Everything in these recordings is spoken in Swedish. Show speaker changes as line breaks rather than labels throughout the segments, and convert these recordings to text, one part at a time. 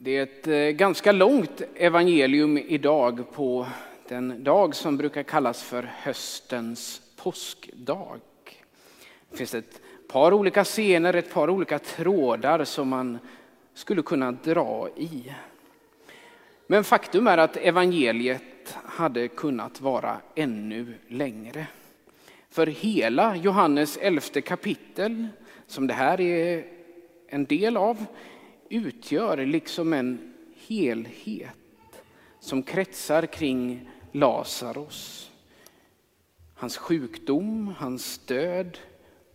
Det är ett eh, ganska långt evangelium idag på den dag som brukar kallas för höstens påskdag. Det finns ett par olika scener, ett par olika trådar som man skulle kunna dra i. Men faktum är att evangeliet hade kunnat vara ännu längre. För hela Johannes elfte kapitel, som det här är en del av, utgör liksom en helhet som kretsar kring Lazarus. Hans sjukdom, hans död,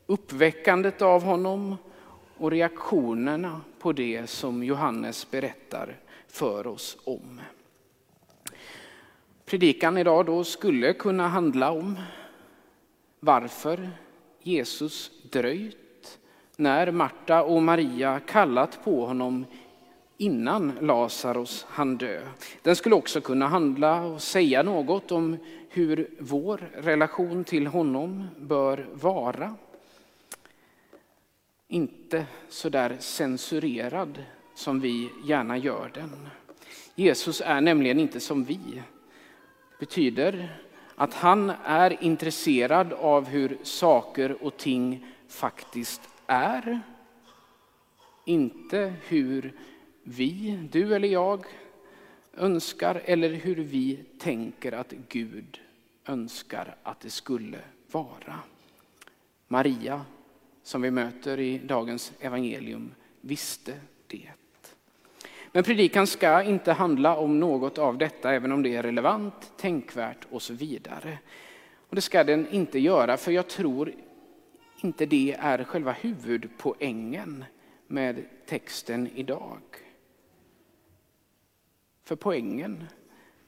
uppväckandet av honom och reaktionerna på det som Johannes berättar för oss om. Predikan idag då skulle kunna handla om varför Jesus dröjt när Marta och Maria kallat på honom innan Lazarus hann dö. Den skulle också kunna handla och säga något om hur vår relation till honom bör vara. Inte så där censurerad som vi gärna gör den. Jesus är nämligen inte som vi. betyder att han är intresserad av hur saker och ting faktiskt är, inte hur vi, du eller jag, önskar eller hur vi tänker att Gud önskar att det skulle vara. Maria, som vi möter i dagens evangelium, visste det. Men predikan ska inte handla om något av detta, även om det är relevant, tänkvärt och så vidare. Och det ska den inte göra, för jag tror inte det är själva huvudpoängen med texten idag. För poängen,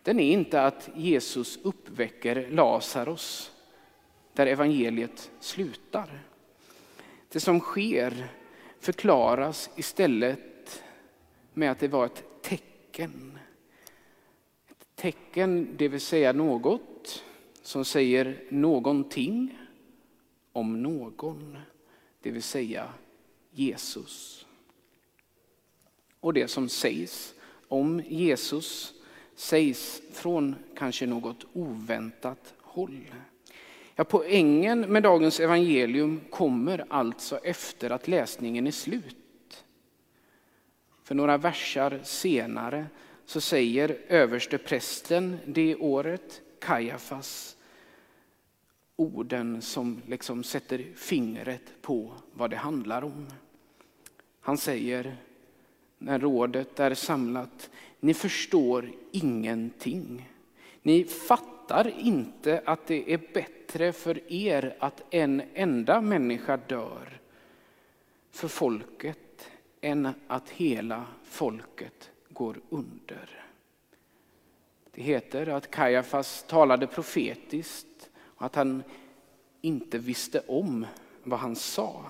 den är inte att Jesus uppväcker Lazarus där evangeliet slutar. Det som sker förklaras istället med att det var ett tecken. Ett tecken, det vill säga något som säger någonting om någon, det vill säga Jesus. Och det som sägs om Jesus sägs från kanske något oväntat håll. Ja, poängen med dagens evangelium kommer alltså efter att läsningen är slut. För några versar senare så säger översteprästen det året, Kajafas, orden som liksom sätter fingret på vad det handlar om. Han säger när rådet är samlat, ni förstår ingenting. Ni fattar inte att det är bättre för er att en enda människa dör för folket än att hela folket går under. Det heter att Kajafas talade profetiskt att han inte visste om vad han sa.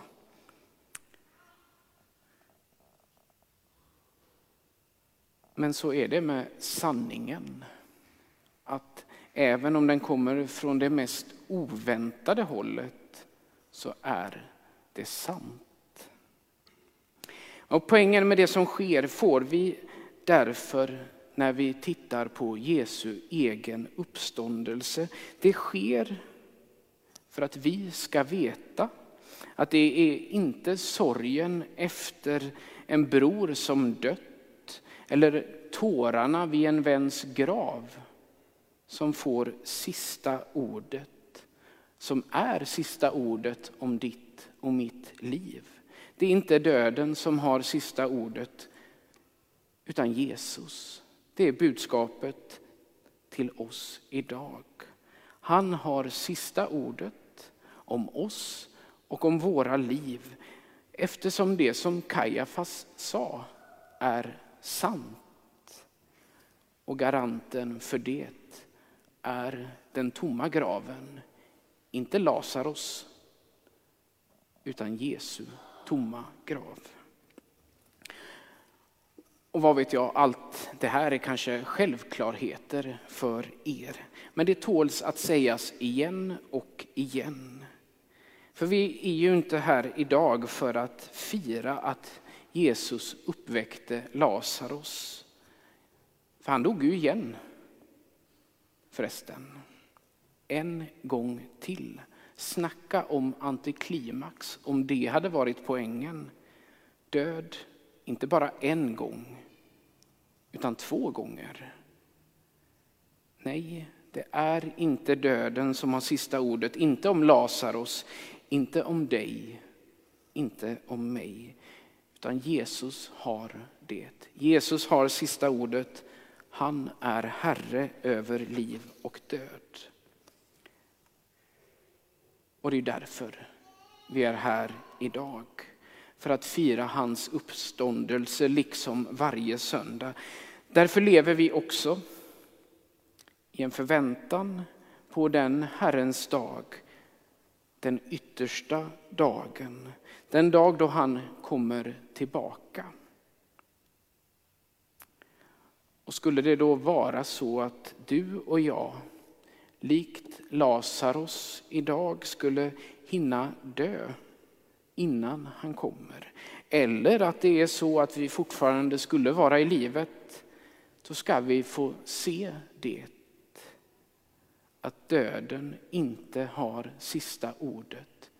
Men så är det med sanningen. Att även om den kommer från det mest oväntade hållet så är det sant. Och poängen med det som sker får vi därför när vi tittar på Jesu egen uppståndelse. Det sker för att vi ska veta att det är inte sorgen efter en bror som dött eller tårarna vid en väns grav som får sista ordet, som är sista ordet om ditt och mitt liv. Det är inte döden som har sista ordet, utan Jesus. Det är budskapet till oss idag. Han har sista ordet om oss och om våra liv eftersom det som Kajafas sa är sant. Och garanten för det är den tomma graven, inte Lazarus utan Jesu tomma grav. Och vad vet jag, allt det här är kanske självklarheter för er. Men det tåls att sägas igen och igen. För vi är ju inte här idag för att fira att Jesus uppväckte Lazarus. För han dog ju igen förresten. En gång till. Snacka om antiklimax, om det hade varit poängen. Död, inte bara en gång, utan två gånger. Nej, det är inte döden som har sista ordet, inte om Lazarus, inte om dig, inte om mig, utan Jesus har det. Jesus har sista ordet. Han är Herre över liv och död. Och det är därför vi är här idag. För att fira hans uppståndelse liksom varje söndag. Därför lever vi också i en förväntan på den Herrens dag, den yttersta dagen, den dag då han kommer tillbaka. Och skulle det då vara så att du och jag, likt Lazarus idag, skulle hinna dö innan han kommer, eller att det är så att vi fortfarande skulle vara i livet, då ska vi få se det. Att döden inte har sista ordet.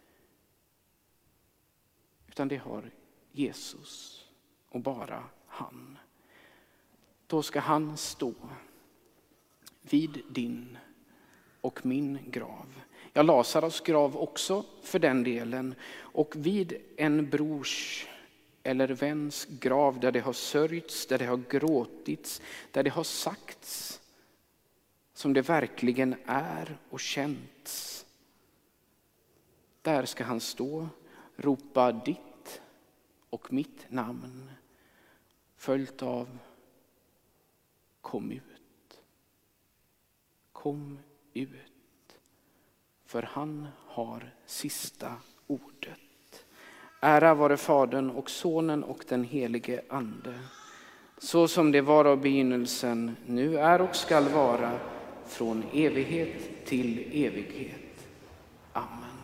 Utan det har Jesus och bara han. Då ska han stå vid din och min grav. Ja, Lazarus grav också för den delen. Och vid en brors eller väns grav där det har sörjts, där det har gråtits, där det har sagts som det verkligen är och känts. Där ska han stå, ropa ditt och mitt namn följt av kom ut. Kom ut. För han har sista ordet. Ära vare Fadern och Sonen och den helige Ande. Så som det var av begynnelsen, nu är och skall vara, från evighet till evighet. Amen.